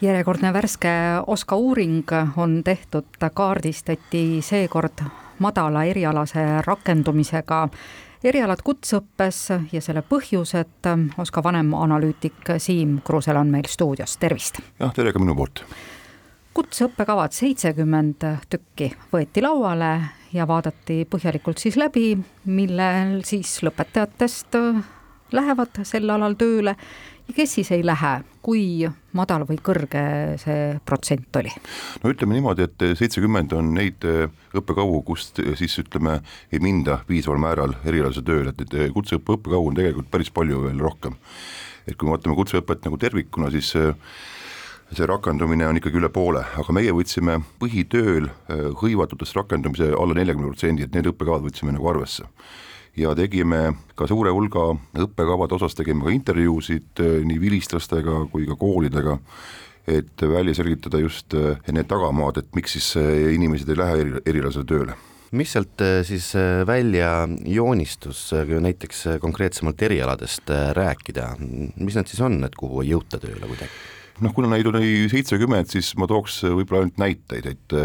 järjekordne värske OSKA uuring on tehtud, kaardistati seekord madala erialase rakendumisega erialad kutseõppes ja selle põhjused, OSKA vanemanalüütik Siim Krusel on meil stuudios, tervist! jah, tere ka minu poolt! kutseõppekavad, seitsekümmend tükki võeti lauale ja vaadati põhjalikult siis läbi, millel siis lõpetajatest lähevad sel alal tööle kes siis ei lähe, kui madal või kõrge see protsent oli? no ütleme niimoodi, et seitsekümmend on neid äh, õppekavu, kust äh, siis ütleme, ei minda piisaval määral erialase tööle, et neid äh, kutseõppe õppekavu on tegelikult päris palju veel rohkem. et kui me vaatame kutseõpet nagu tervikuna, siis see rakendumine on ikkagi üle poole, aga meie võtsime põhitööl hõivatutest rakendumise alla neljakümne protsendi, et need õppekavad võtsime nagu arvesse ja tegime ka suure hulga õppekavade osas, tegime ka intervjuusid äh, nii vilistlastega kui ka koolidega, et välja selgitada just äh, need tagamaad, et miks siis äh, inimesed ei lähe eri, erialasele tööle mis sealt siis välja joonistus, näiteks konkreetsemalt erialadest rääkida, mis need siis on, et kuhu ei jõuta tööle kuidagi? Noh, kuna neid oli seitsekümmend, siis ma tooks võib-olla ainult näiteid, et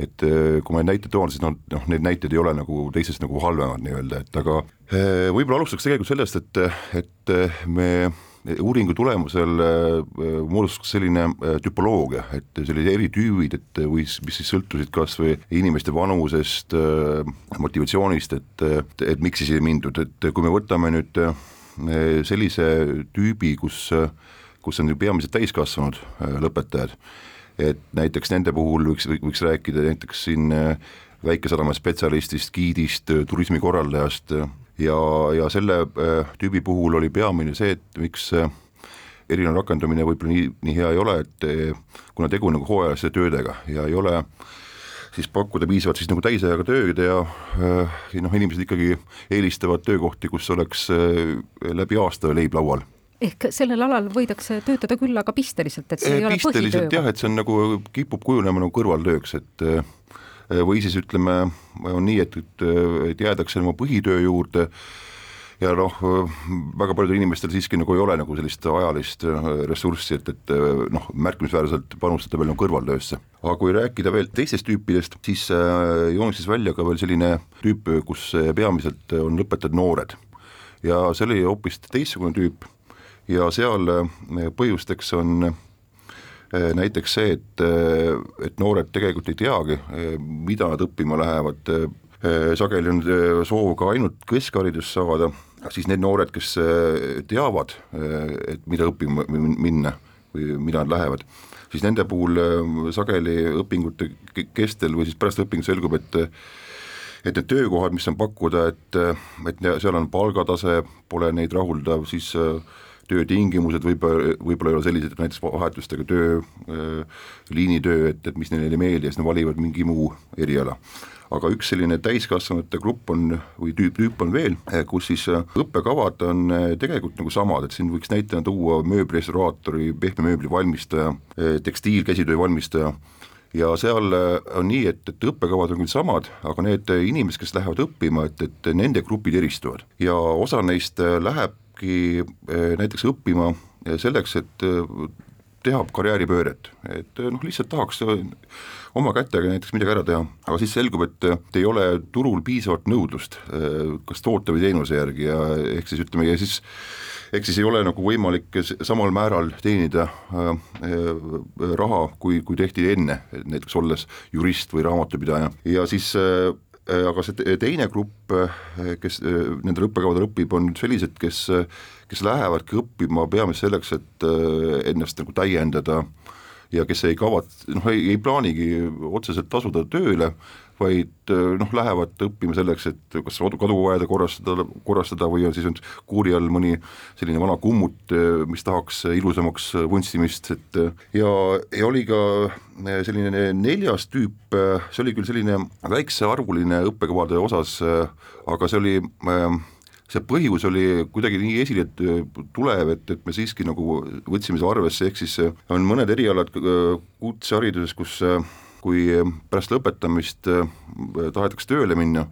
et kui ma neid näiteid toon, siis noh, noh, need näited ei ole nagu teisest nagu halvemad nii-öelda, et aga võib-olla alustaks tegelikult sellest, et, et me uuringu tulemusel moodustus selline tüpoloogia, et sellised eritüübid, et või mis siis sõltusid kas või inimeste vanusest, motivatsioonist, et, et miks siis ei mindud, et kui me võtame nüüd sellise tüübi, kus kus on ju peamiselt täiskasvanud äh, lõpetajad, et näiteks nende puhul võiks, võiks rääkida näiteks siin äh, väikesadama spetsialistist, giidist, äh, turismikorraldajast ja, ja selle tüübi puhul oli peamine see, et miks erinev rakendumine võib-olla nii, nii hea ei ole, et kuna tegu on nagu hooajaliste töödega ja ei ole siis pakkuda piisavalt siis nagu täisajaga tööd ja noh, inimesed ikkagi eelistavad töökohti, kus oleks läbi aasta leib laual ehk sellel alal võidakse töötada küll, aga pisteliselt, et see ei pisteliselt ole põhitöö? jah, et see on nagu, kipub kujunema nagu kõrvaltööks, et eh, või siis ütleme, on nii, et, et, et jäädakse oma põhitöö juurde ja noh, väga paljudel inimestel siiski nagu ei ole nagu sellist ajalist eh, ressurssi, et, et eh, noh, märkimisväärselt panustada veel nagu kõrvaltöösse. aga kui rääkida veel teistest tüüpidest, siis joonistas välja ka veel selline tüüp, kus peamiselt on lõpetajad noored. ja see oli hoopis teistsugune tüüp ja seal äh, põhjusteks on äh, näiteks see, et, äh, et noored tegelikult ei teagi, mida nad õppima lähevad, sageli on soov ka ainult keskharidust saada, siis need noored, kes teavad, et mida õppima minna või mida nad lähevad, siis nende puhul sageli õpingute kestel või siis pärast õpingut selgub, et et need töökohad, mis on pakkuda, et, et seal on palgatase, pole neid rahuldav, siis äh, töötingimused võib-olla, võib-olla ei ole sellised, et näiteks vahetustega töö, äh, liinitöö, et, et mis neile ei meeldi ja siis nad valivad mingi muu eriala. aga üks selline täiskasvanute grupp on, või tüüp, tüüp on veel, äh, kus siis äh, õppekavad on tegelikult nagu samad, et siin võiks näitena tuua mööblirestauraatori, pehme mööbli valmistaja, tekstiilkäsitöö valmistaja, ja seal on nii, et, et õppekavad on küll samad, aga need inimesed, kes lähevad õppima, et, et nende grupid eristuvad ja osa neist läheb lähebki eh, näiteks õppima eh, selleks, et eh, teha karjääripööret, et noh, lihtsalt tahaks oma kätega näiteks midagi ära teha, aga siis selgub, et ei ole turul piisavalt nõudlust kas toote või teenuse järgi. Ja ehk siis ütleme, ja siis ehk siis ei ole nagu võimalik samal määral teenida raha, kui, kui tehti enne, näiteks olles jurist või raamatupidaja. Ja siis aga see teine grupp, äh, kes äh, nendel õppekavadel õpib, on sellised, kes, kes lähevadki õppima peamiselt selleks, et ennast nagu täiendada ja kes ei kavat-, noh ei, ei plaanigi otseselt tasuda tööle, vaid noh, lähevad õppima selleks, et kas kaduaeda korrastada, korrastada või on siis on kuuri all mõni selline vana kummut, mis tahaks ilusamaks vunstimist, et ja, ja oli ka selline neljas tüüp, see oli küll selline väiksearvuline õppekavade osas, aga see oli see põhjus oli kuidagi nii esile tulev, et, et me siiski nagu võtsime seda arvesse, ehk siis on mõned erialad kutsehariduses, kus kui pärast lõpetamist äh, tahetakse tööle minna,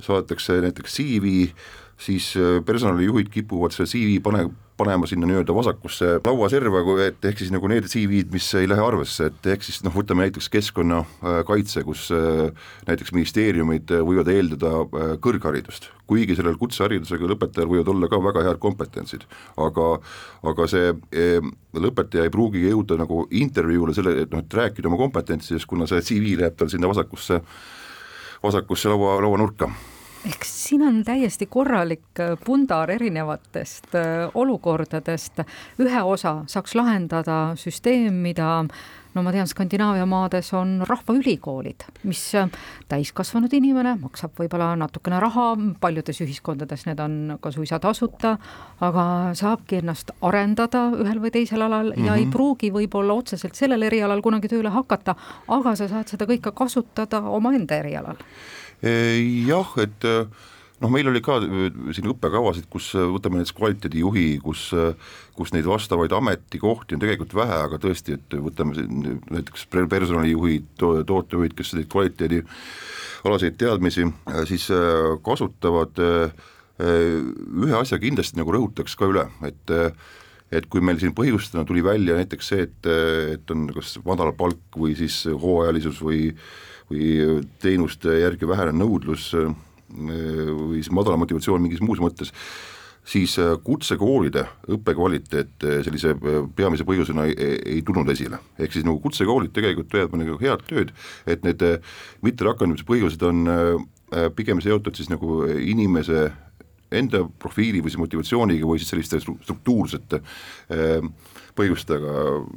saadetakse näiteks CV, siis personalijuhid kipuvad selle CV pane, panema sinna nii-öelda vasakusse lauaserva, et ehk siis nagu need CV-d, mis ei lähe arvesse, et ehk siis noh, võtame näiteks keskkonnakaitse, kus näiteks ministeeriumid võivad eeldada kõrgharidust, kuigi sellel kutseharidusega lõpetajal võivad olla ka väga head kompetentsid, aga aga see lõpetaja ei pruugi jõuda nagu intervjuule selle, et noh, et rääkida oma kompetentsidest, kuna see CV läheb tal sinna vasakusse, vasakusse laua, lauanurka ehk siin on täiesti korralik äh, pundar erinevatest äh, olukordadest. ühe osa saaks lahendada süsteem, mida no ma tean, Skandinaavia maades on rahvaülikoolid, mis äh, täiskasvanud inimene maksab võib-olla natukene raha, paljudes ühiskondades need on ka suisa tasuta, aga saabki ennast arendada ühel või teisel alal mm -hmm. ja ei mhm. pruugi võib-olla otseselt sellel erialal kunagi tööle hakata, aga sa saad seda kõike kasutada omaenda erialal jah, et äh, noh, meil oli ka äh, siin õppekavasid, kus äh, võtame näiteks kvaliteedijuhi, kus, kus neid vastavaid ametikohti on tegelikult vähe, aga tõesti, et võtame siin näiteks personalijuhid to,, tootejuhid, kes neid kvaliteedialaseid teadmisi siis kasutavad, ühe asja kindlasti nagu rõhutaks ka üle, et et kui meil siin põhjustena tuli välja näiteks see, et, et on kas madal palk või siis hooajalisus või või teenuste järgi vähene nõudlus äh, või siis madala motivatsioon mingis muus mõttes, siis äh, kutsekoolide õppekvaliteet äh, sellise peamise põhjusena ei, ei tulnud esile. ehk siis nagu kutsekoolid tegelikult teevad nagu head tööd, et need mitterakendamise põhjused on pigem seotud siis nagu inimese enda profiili või siis motivatsiooniga või siis selliste struktuursete äh, põhjustega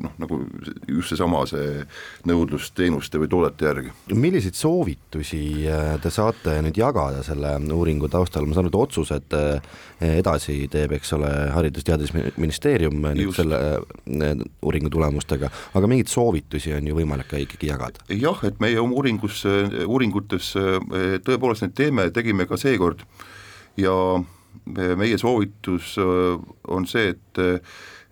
noh, nagu just seesama, see nõudlus teenuste või toodete järgi. milliseid soovitusi äh, te saate nüüd jagada selle uuringu taustal, ma saan aru, et otsused äh, edasi teeb, eks ole, Haridus-Teadusministeerium nüüd selle äh, uuringu tulemustega, aga mingeid soovitusi on ju võimalik ka ikkagi jagada? jah, et meie oma uuringus, uuringutes tõepoolest neid teeme, tegime ka seekord ja meie soovitus on see, et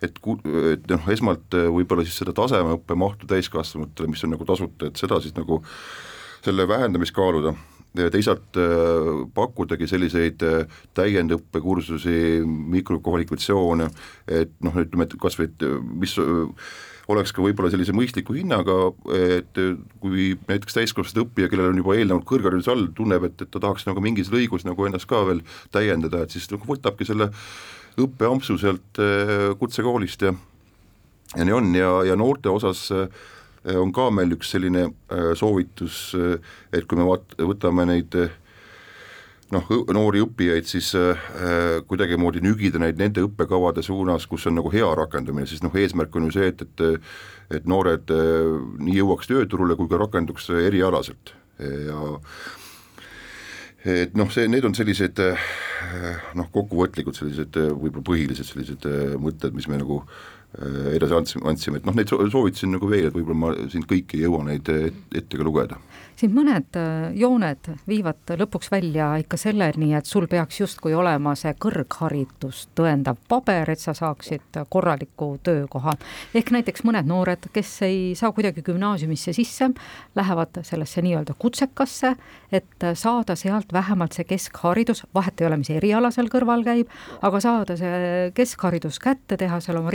et ku-, et noh, esmalt äh, võib-olla siis seda tasemeõppe mahtu täiskasvanutele, mis on nagu tasuta, et seda siis nagu selle vähendamist kaaluda teisalt äh, pakkudagi selliseid äh, täiendõppekursusi, mikrokvalifikatsioone, et noh, ütleme, et kas või, et mis oleks ka võib-olla sellise mõistliku hinnaga, et kui näiteks täiskasvanud õppija, kellel on juba eelnevalt kõrgharidus all, tunneb, et, et ta tahaks nagu mingis lõigus nagu ennast ka veel täiendada, et siis nagu võtabki selle õppeampsu sealt äh, kutsekoolist ja ja nii on. Ja, ja noorte osas äh, on ka meil üks selline äh, soovitus, et kui me vaat-, võtame neid noh, noori õppijaid, siis äh, kuidagimoodi nügida neid nende õppekavade suunas, kus on nagu hea rakendumine, siis noh, eesmärk on ju see, et, et et noored äh, nii jõuaks tööturule kui ka rakenduks erialaselt. Ja et noh, see, need on sellised noh, kokkuvõtlikud sellised võib-olla põhilised sellised mõtted, mis me nagu edasi andsime, andsime, et noh, neid soovitasin nagu veel, et võib-olla ma siin kõiki ei jõua neid ette ka lugeda siin mõned äh, jooned viivad lõpuks välja ikka selleni, et sul peaks justkui olema see kõrgharidust tõendav paber, et sa saaksid korraliku töökoha. ehk näiteks mõned noored, kes ei saa kuidagi gümnaasiumisse sisse, lähevad sellesse nii-öelda kutsekasse, et saada sealt vähemalt see keskharidus, vahet ei ole, mis eriala seal kõrval käib, aga saada see keskharidus kätte, teha seal oma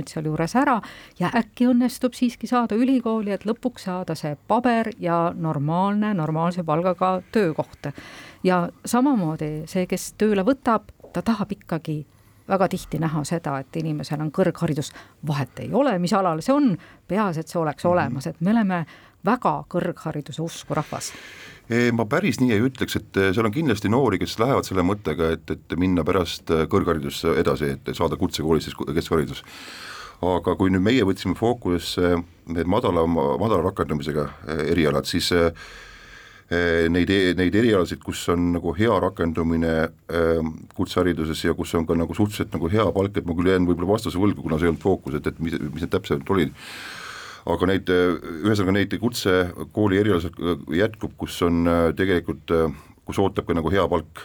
riigieksamid sealjuures ära ja äkki õnnestub siiski saada ülikooli, et lõpuks saada see paber ja norm normaalne, normaalse palgaga töökoht. ja samamoodi see, kes tööle võtab, ta tahab ikkagi väga tihti näha seda, et inimesel on kõrgharidus, vahet ei ole, mis alal see on, peaasi, et see oleks mhm. olemas, et me oleme väga kõrghariduse usku rahvas. Ma päris nii ei ütleks, et eh, seal on kindlasti noori, kes lähevad selle mõttega, et, et minna pärast eh, kõrgharidusse edasi, et saada kutsekoolis siis keskharidus. Aga kui nüüd meie võtsime fookusesse need madala, madala rakendamisega erialad, siis eh, neid, e-, neid erialasid, kus on nagu hea rakendumine kutsehariduses ja kus on ka nagu suhteliselt nagu hea palk, et ma küll jään võib-olla vastuse võlgu, kuna see ei olnud fookus, et, et mis, mis need täpselt olid, aga neid, ühesõnaga neid kutsekooli erialasid jätkub, kus on tegelikult kus ootab ka nagu hea palk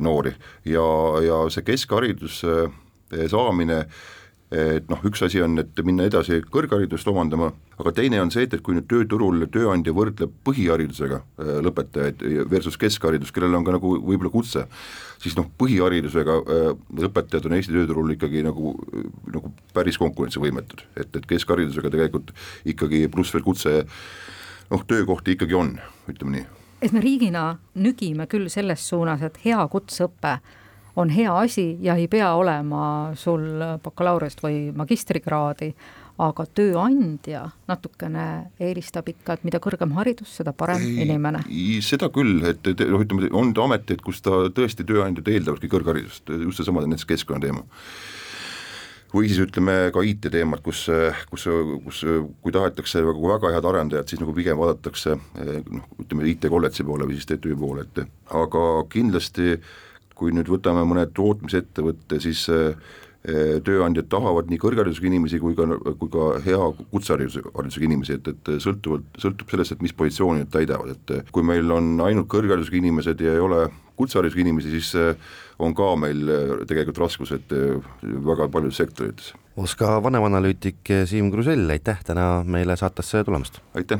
noori. Ja, ja see keskharidus saamine äh, et noh, üks asi on, et minna edasi kõrgharidust omandama, aga teine on see, et, et kui nüüd tööturul tööandja võrdleb põhiharidusega äh, lõpetajaid versus keskharidus, kellel on ka nagu võib-olla kutse, siis noh, põhiharidusega äh, lõpetajad on Eesti tööturul ikkagi nagu, nagu päris konkurentsivõimetud, et, et keskharidusega tegelikult ikkagi pluss veel kutse noh, töökohti ikkagi on, ütleme nii. et me riigina nügime küll selles suunas, et hea kutseõpe on hea asi ja ei pea olema sul bakalaureust või magistrikraadi, aga tööandja natukene eelistab ikka, et mida kõrgem haridus, seda parem ei, inimene. seda küll, et, noh, ütleme, on ameteid, kus ta tõesti, tööandjad eeldavadki kõrgharidust, just seesama näiteks keskkonnateema või siis ütleme ka IT-teemad, kus, kus, kus kui tahetakse nagu väga head arendajat, siis nagu pigem vaadatakse noh, ütleme IT-kolledži poole või siis TTÜ poole, et aga kindlasti äh, kui nüüd võtame mõne tootmisettevõtte, siis eh, tööandjad tahavad nii kõrgharidusega inimesi kui ka, kui ka hea kutseharidusega, haridusega inimesi, et, et sõltuvalt, sõltub sellest, et mis positsiooni nad täidavad, et kui meil on ainult kõrgharidusega inimesed ja ei ole kutseharidusega inimesi, siis on ka meil tegelikult raskused väga paljudes sektorites. OSKA vanemanalüütik Siim Krusell, aitäh täna meile saatesse tulemast! aitäh!